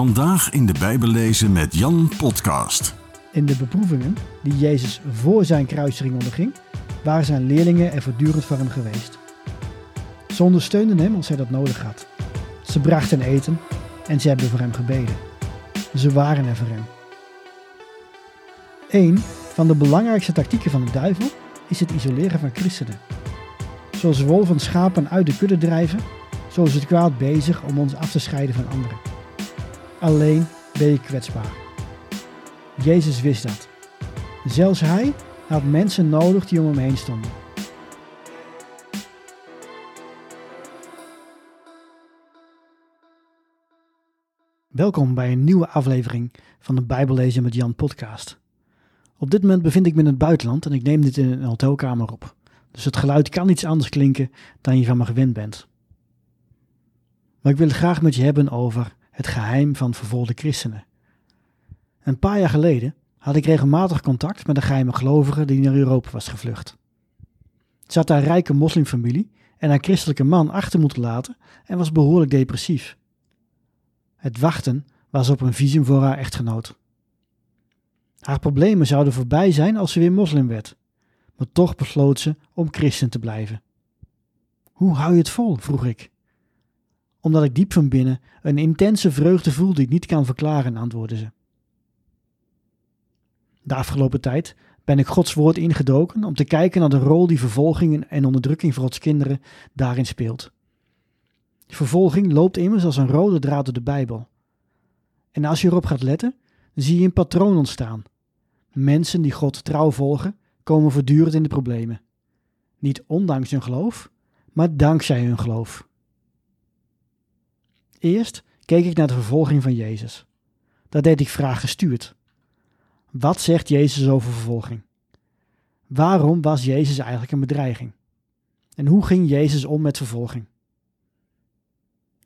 Vandaag in de Bijbel lezen met Jan Podcast. In de beproevingen die Jezus voor zijn kruising onderging, waren zijn leerlingen er voortdurend voor hem geweest. Ze ondersteunden hem als hij dat nodig had. Ze brachten eten en ze hebben voor hem gebeden. Ze waren er voor hem. Een van de belangrijkste tactieken van de duivel is het isoleren van christenen. Zoals wolven schapen uit de kudde drijven, zo is het kwaad bezig om ons af te scheiden van anderen. Alleen ben je kwetsbaar. Jezus wist dat. Zelfs hij had mensen nodig die om hem heen stonden. Welkom bij een nieuwe aflevering van de Bijbellezen met Jan podcast. Op dit moment bevind ik me in het buitenland en ik neem dit in een hotelkamer op. Dus het geluid kan iets anders klinken dan je van me gewend bent. Maar ik wil het graag met je hebben over het geheim van vervolgde christenen. Een paar jaar geleden had ik regelmatig contact met een geheime gelovige die naar Europa was gevlucht. Ze had haar rijke moslimfamilie en haar christelijke man achter moeten laten en was behoorlijk depressief. Het wachten was op een visum voor haar echtgenoot. Haar problemen zouden voorbij zijn als ze weer moslim werd, maar toch besloot ze om christen te blijven. Hoe hou je het vol? vroeg ik. Omdat ik diep van binnen een intense vreugde voel die ik niet kan verklaren, antwoordde ze. De afgelopen tijd ben ik Gods woord ingedoken om te kijken naar de rol die vervolging en onderdrukking voor Gods kinderen daarin speelt. Vervolging loopt immers als een rode draad door de Bijbel. En als je erop gaat letten, zie je een patroon ontstaan. Mensen die God trouw volgen, komen voortdurend in de problemen. Niet ondanks hun geloof, maar dankzij hun geloof. Eerst keek ik naar de vervolging van Jezus. Dat deed ik vraag gestuurd. Wat zegt Jezus over vervolging? Waarom was Jezus eigenlijk een bedreiging? En hoe ging Jezus om met vervolging?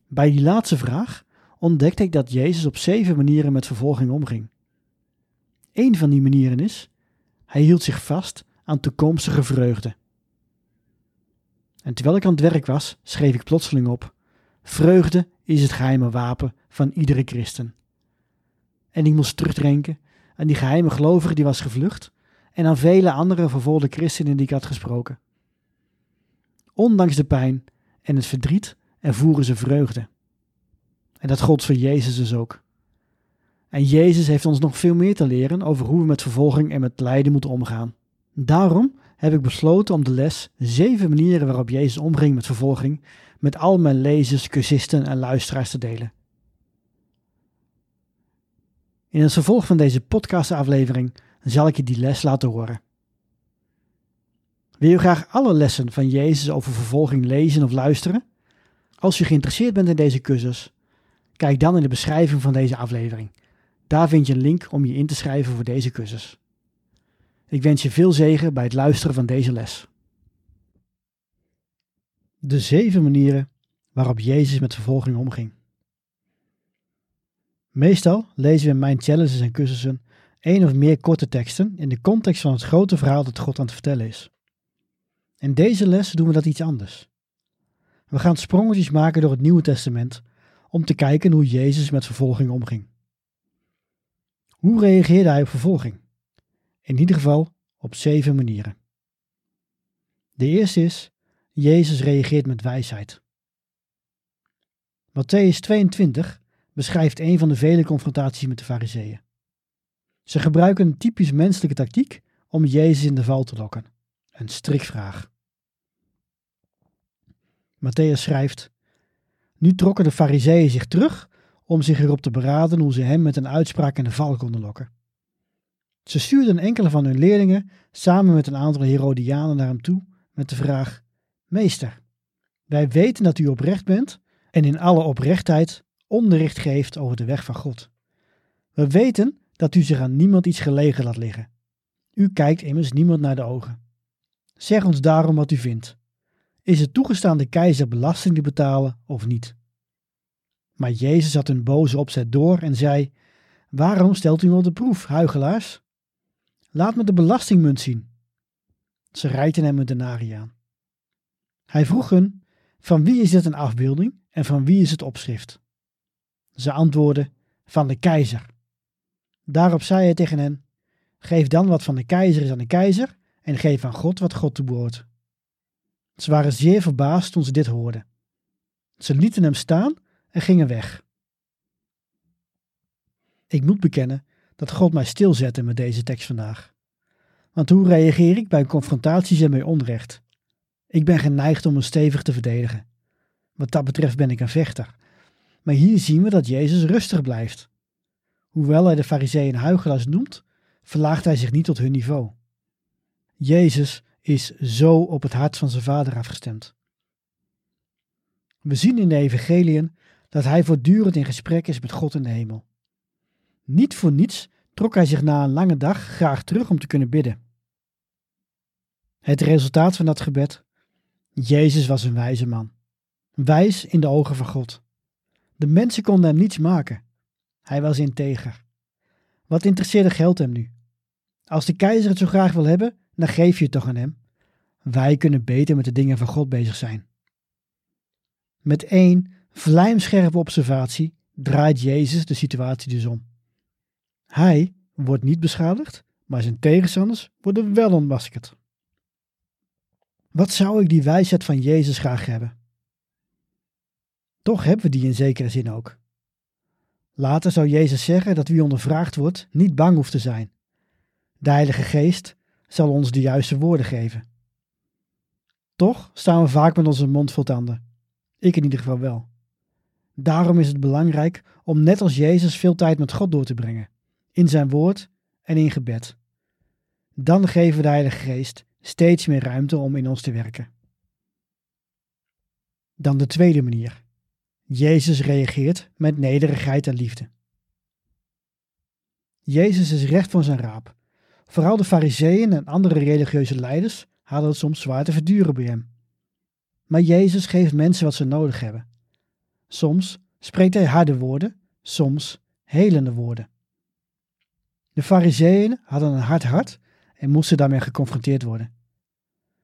Bij die laatste vraag ontdekte ik dat Jezus op zeven manieren met vervolging omging. Een van die manieren is, hij hield zich vast aan toekomstige vreugde. En terwijl ik aan het werk was, schreef ik plotseling op: Vreugde is het geheime wapen van iedere christen. En ik moest terugdenken aan die geheime gelovige die was gevlucht en aan vele andere vervolgde christenen die ik had gesproken. Ondanks de pijn en het verdriet ervoeren ze vreugde. En dat gold voor Jezus dus ook. En Jezus heeft ons nog veel meer te leren over hoe we met vervolging en met lijden moeten omgaan. Daarom heb ik besloten om de les zeven manieren waarop Jezus omging met vervolging met al mijn lezers, cursisten en luisteraars te delen. In het vervolg van deze podcastaflevering zal ik je die les laten horen. Wil je graag alle lessen van Jezus over vervolging lezen of luisteren? Als je geïnteresseerd bent in deze cursus, kijk dan in de beschrijving van deze aflevering. Daar vind je een link om je in te schrijven voor deze cursus. Ik wens je veel zegen bij het luisteren van deze les. De zeven manieren waarop Jezus met vervolging omging. Meestal lezen we in mijn challenges en cursussen één of meer korte teksten in de context van het grote verhaal dat God aan het vertellen is. In deze les doen we dat iets anders. We gaan sprongetjes maken door het Nieuwe Testament om te kijken hoe Jezus met vervolging omging. Hoe reageerde hij op vervolging? In ieder geval op zeven manieren. De eerste is, Jezus reageert met wijsheid. Matthäus 22 beschrijft een van de vele confrontaties met de fariseeën. Ze gebruiken een typisch menselijke tactiek om Jezus in de val te lokken. Een strikvraag. Matthäus schrijft, Nu trokken de fariseeën zich terug om zich erop te beraden hoe ze hem met een uitspraak in de val konden lokken. Ze stuurden enkele van hun leerlingen samen met een aantal Herodianen naar hem toe met de vraag: Meester, wij weten dat u oprecht bent en in alle oprechtheid onderricht geeft over de weg van God. We weten dat u zich aan niemand iets gelegen laat liggen. U kijkt immers niemand naar de ogen. Zeg ons daarom wat u vindt. Is het toegestaan de keizer belasting te betalen of niet? Maar Jezus had een boze opzet door en zei: Waarom stelt u me op de proef, huigelaars? Laat me de belastingmunt zien. Ze reikten hem een denarii aan. Hij vroeg hun: Van wie is dit een afbeelding en van wie is het opschrift? Ze antwoordden: van de keizer. Daarop zei hij tegen hen: Geef dan wat van de keizer is aan de keizer, en geef aan God wat God toebehoort. Ze waren zeer verbaasd toen ze dit hoorden. Ze lieten hem staan en gingen weg. Ik moet bekennen dat God mij stilzette met deze tekst vandaag. Want hoe reageer ik bij confrontaties en bij onrecht? Ik ben geneigd om me stevig te verdedigen. Wat dat betreft ben ik een vechter. Maar hier zien we dat Jezus rustig blijft. Hoewel hij de fariseeën huigelaars noemt, verlaagt hij zich niet tot hun niveau. Jezus is zo op het hart van zijn vader afgestemd. We zien in de evangeliën dat hij voortdurend in gesprek is met God in de hemel. Niet voor niets trok hij zich na een lange dag graag terug om te kunnen bidden. Het resultaat van dat gebed? Jezus was een wijze man. Wijs in de ogen van God. De mensen konden hem niets maken. Hij was integer. Wat interesseerde geld hem nu? Als de keizer het zo graag wil hebben, dan geef je het toch aan hem. Wij kunnen beter met de dingen van God bezig zijn. Met één vlijmscherpe observatie draait Jezus de situatie dus om. Hij wordt niet beschadigd, maar zijn tegenstanders worden wel ontmaskerd. Wat zou ik die wijsheid van Jezus graag hebben? Toch hebben we die in zekere zin ook. Later zou Jezus zeggen dat wie ondervraagd wordt niet bang hoeft te zijn. De Heilige Geest zal ons de juiste woorden geven. Toch staan we vaak met onze mond vol tanden. Ik in ieder geval wel. Daarom is het belangrijk om net als Jezus veel tijd met God door te brengen, in zijn woord en in gebed. Dan geven de Heilige Geest steeds meer ruimte om in ons te werken. Dan de tweede manier. Jezus reageert met nederigheid en liefde. Jezus is recht van zijn raap. Vooral de fariseeën en andere religieuze leiders hadden het soms zwaar te verduren bij hem. Maar Jezus geeft mensen wat ze nodig hebben. Soms spreekt hij harde woorden, soms helende woorden. De fariseeën hadden een hard hart en moesten daarmee geconfronteerd worden.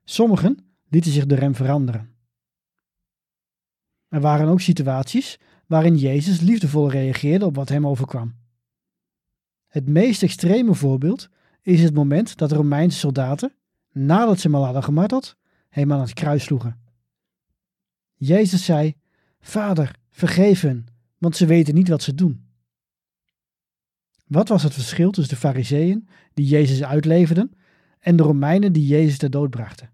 Sommigen lieten zich door hem veranderen. Er waren ook situaties waarin Jezus liefdevol reageerde op wat hem overkwam. Het meest extreme voorbeeld is het moment dat de Romeinse soldaten, nadat ze hem al hadden gemarteld, hem aan het kruis sloegen. Jezus zei: Vader, vergeef hen, want ze weten niet wat ze doen. Wat was het verschil tussen de Fariseeën, die Jezus uitleverden, en de Romeinen die Jezus ter dood brachten?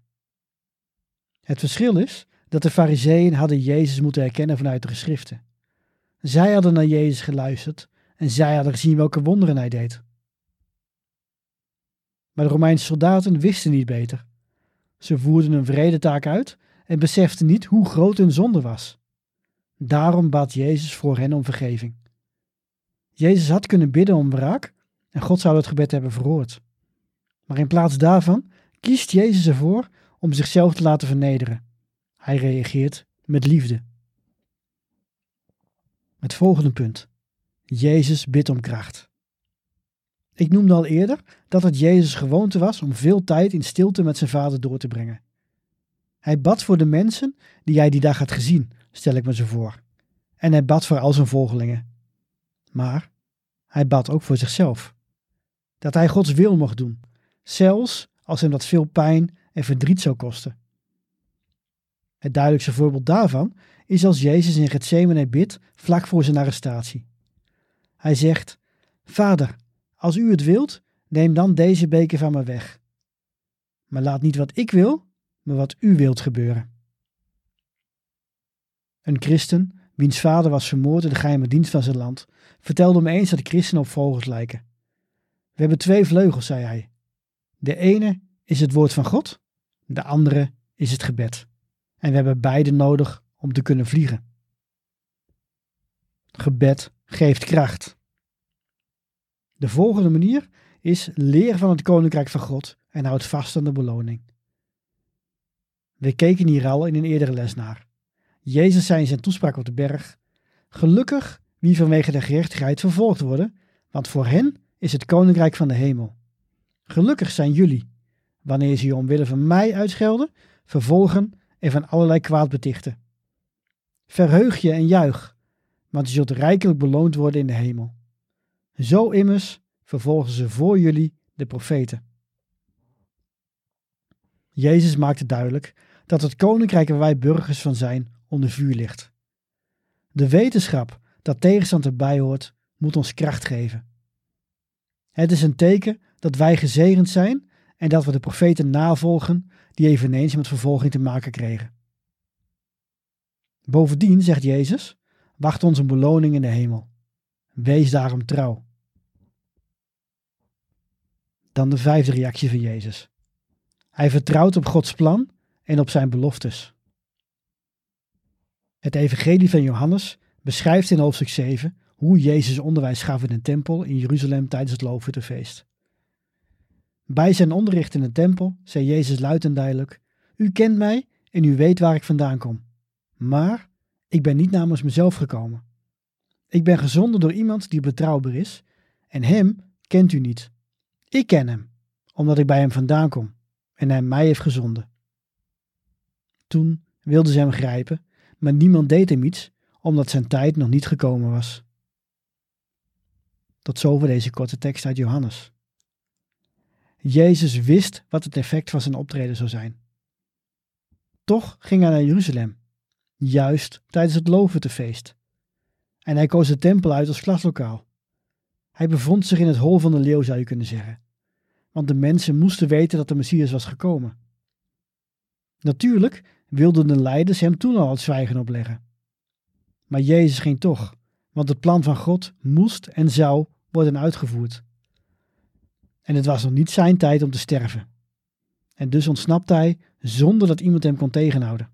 Het verschil is dat de Fariseeën hadden Jezus moeten herkennen vanuit de geschriften. Zij hadden naar Jezus geluisterd en zij hadden gezien welke wonderen hij deed. Maar de Romeinse soldaten wisten niet beter. Ze voerden een vrede taak uit en beseften niet hoe groot hun zonde was. Daarom bad Jezus voor hen om vergeving. Jezus had kunnen bidden om wraak en God zou het gebed hebben verhoord. Maar in plaats daarvan kiest Jezus ervoor om zichzelf te laten vernederen. Hij reageert met liefde. Het volgende punt. Jezus bidt om kracht. Ik noemde al eerder dat het Jezus gewoonte was om veel tijd in stilte met zijn vader door te brengen. Hij bad voor de mensen die hij die dag had gezien, stel ik me zo voor. En hij bad voor al zijn volgelingen. Maar hij bad ook voor zichzelf. Dat hij Gods wil mocht doen, zelfs als hem dat veel pijn en verdriet zou kosten. Het duidelijkste voorbeeld daarvan is als Jezus in Gethsemane bidt vlak voor zijn arrestatie. Hij zegt: Vader, als u het wilt, neem dan deze beker van me weg. Maar laat niet wat ik wil, maar wat u wilt gebeuren. Een christen, wiens vader was vermoord in de geheime dienst van zijn land, vertelde me eens dat christenen op vogels lijken. We hebben twee vleugels, zei hij. De ene is het woord van God, de andere is het gebed. En we hebben beide nodig om te kunnen vliegen. Gebed geeft kracht. De volgende manier is leer van het koninkrijk van God en houd vast aan de beloning. We keken hier al in een eerdere les naar. Jezus zei in zijn toespraak op de berg: Gelukkig wie vanwege de gerechtigheid vervolgd worden, want voor hen is het koninkrijk van de hemel. Gelukkig zijn jullie, wanneer ze je omwille van mij uitschelden, vervolgen en van allerlei kwaad betichten. Verheug je en juich, want je zult rijkelijk beloond worden in de hemel. Zo immers vervolgen ze voor jullie de profeten. Jezus maakte duidelijk dat het koninkrijk waar wij burgers van zijn onder vuur ligt. De wetenschap dat tegenstand erbij hoort, moet ons kracht geven. Het is een teken dat wij gezegend zijn en dat we de profeten navolgen die eveneens met vervolging te maken kregen. Bovendien, zegt Jezus, wacht ons een beloning in de hemel. Wees daarom trouw. Dan de vijfde reactie van Jezus. Hij vertrouwt op Gods plan en op zijn beloftes. Het Evangelie van Johannes beschrijft in hoofdstuk 7 hoe Jezus onderwijs gaf in de tempel in Jeruzalem tijdens het Loofhuttenfeest. Bij zijn onderricht in de tempel zei Jezus luid en duidelijk: U kent mij en u weet waar ik vandaan kom. Maar ik ben niet namens mezelf gekomen. Ik ben gezonden door iemand die betrouwbaar is en hem kent u niet. Ik ken hem, omdat ik bij hem vandaan kom en hij mij heeft gezonden. Toen wilden ze hem grijpen, maar niemand deed hem iets, omdat zijn tijd nog niet gekomen was. Tot zover deze korte tekst uit Johannes. Jezus wist wat het effect van zijn optreden zou zijn. Toch ging hij naar Jeruzalem, juist tijdens het Loofhuttenfeest. En hij koos de tempel uit als klaslokaal. Hij bevond zich in het hol van de leeuw, zou je kunnen zeggen. Want de mensen moesten weten dat de Messias was gekomen. Natuurlijk wilden de leiders hem toen al het zwijgen opleggen. Maar Jezus ging toch, want het plan van God moest en zou worden uitgevoerd. En het was nog niet zijn tijd om te sterven. En dus ontsnapte hij zonder dat iemand hem kon tegenhouden.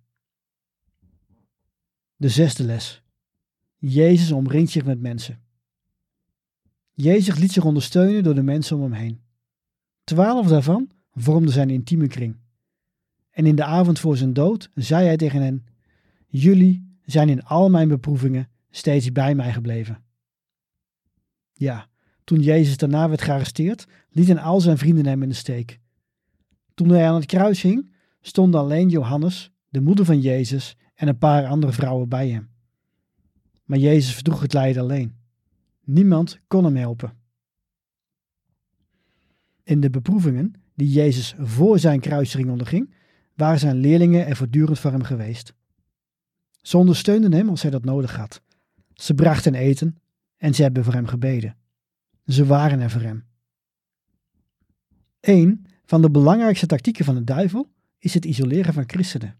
De zesde les. Jezus omringt zich met mensen. Jezus liet zich ondersteunen door de mensen om hem heen. Twaalf daarvan vormden zijn intieme kring. En in de avond voor zijn dood zei hij tegen hen: Jullie zijn in al mijn beproevingen steeds bij mij gebleven. Ja, toen Jezus daarna werd gearresteerd, lieten al zijn vrienden hem in de steek. Toen hij aan het kruis hing, stonden alleen Johannes, de moeder van Jezus, en een paar andere vrouwen bij hem. Maar Jezus verdroeg het lijden alleen. Niemand kon hem helpen. In de beproevingen die Jezus voor zijn kruising onderging, waren zijn leerlingen er voortdurend voor hem geweest. Ze ondersteunden hem als hij dat nodig had. Ze brachten eten en ze hebben voor hem gebeden. Ze waren er voor hem. Een van de belangrijkste tactieken van de duivel is het isoleren van christenen.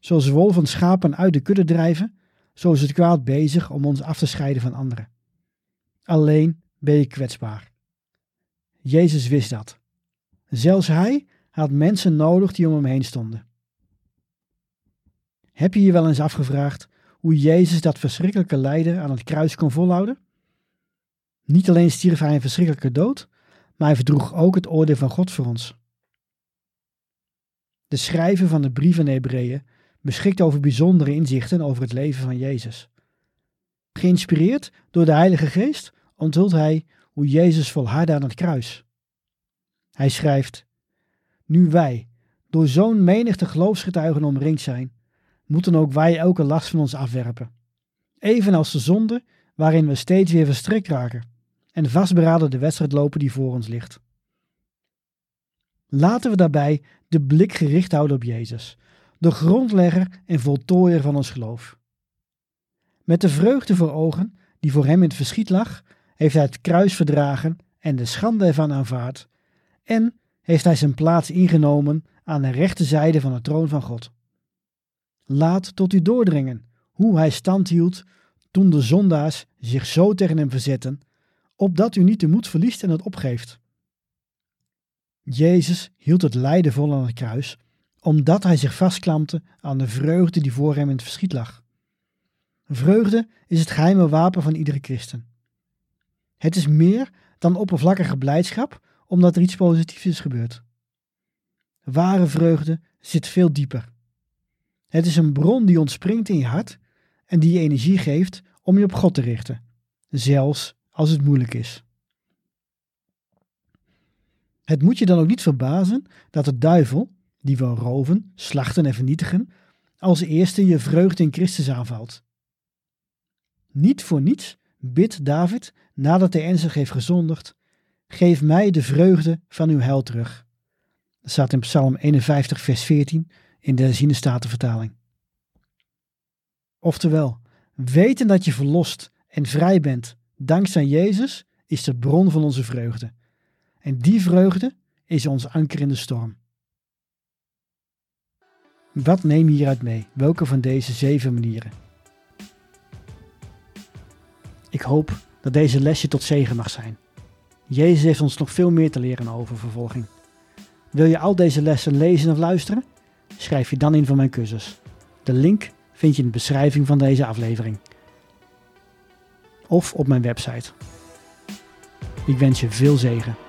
Zoals wolven schapen uit de kudde drijven, zo is het kwaad bezig om ons af te scheiden van anderen. Alleen ben je kwetsbaar. Jezus wist dat. Zelfs hij had mensen nodig die om hem heen stonden. Heb je je wel eens afgevraagd hoe Jezus dat verschrikkelijke lijden aan het kruis kon volhouden? Niet alleen stierf hij een verschrikkelijke dood, maar hij verdroeg ook het oordeel van God voor ons. De schrijver van de brief aan Hebreeën beschikt over bijzondere inzichten over het leven van Jezus. Geïnspireerd door de Heilige Geest onthult hij hoe Jezus volhardde aan het kruis. Hij schrijft: Nu wij door zo'n menigte geloofsgetuigen omringd zijn, moeten ook wij elke last van ons afwerpen. Evenals de zonde waarin we steeds weer verstrikt raken en vastberaden de wedstrijd lopen die voor ons ligt. Laten we daarbij de blik gericht houden op Jezus, de grondlegger en voltooier van ons geloof. Met de vreugde voor ogen die voor hem in het verschiet lag, heeft hij het kruis verdragen en de schande ervan aanvaard, en heeft hij zijn plaats ingenomen aan de rechterzijde van de troon van God. Laat tot u doordringen hoe hij stand hield toen de zondaars zich zo tegen hem verzetten opdat u niet de moed verliest en het opgeeft. Jezus hield het lijden vol aan het kruis, omdat hij zich vastklampte aan de vreugde die voor hem in het verschiet lag. Vreugde is het geheime wapen van iedere christen. Het is meer dan oppervlakkige blijdschap omdat er iets positiefs is gebeurd. Ware vreugde zit veel dieper. Het is een bron die ontspringt in je hart en die je energie geeft om je op God te richten, zelfs als het moeilijk is. Het moet je dan ook niet verbazen dat de duivel, die wil roven, slachten en vernietigen, als eerste je vreugde in Christus aanvalt. Niet voor niets bidt David nadat hij ernstig heeft gezondigd, geef mij de vreugde van uw heil terug. Dat staat in Psalm 51, vers 14 in de herziene statenvertaling. Oftewel, weten dat je verlost en vrij bent dankzij Jezus is de bron van onze vreugde. En die vreugde is ons anker in de storm. Wat neem je hieruit mee? Welke van deze zeven manieren? Ik hoop dat deze lesje tot zegen mag zijn. Jezus heeft ons nog veel meer te leren over vervolging. Wil je al deze lessen lezen of luisteren? Schrijf je dan in voor mijn cursus. De link vind je in de beschrijving van deze aflevering. Of op mijn website. Ik wens je veel zegen.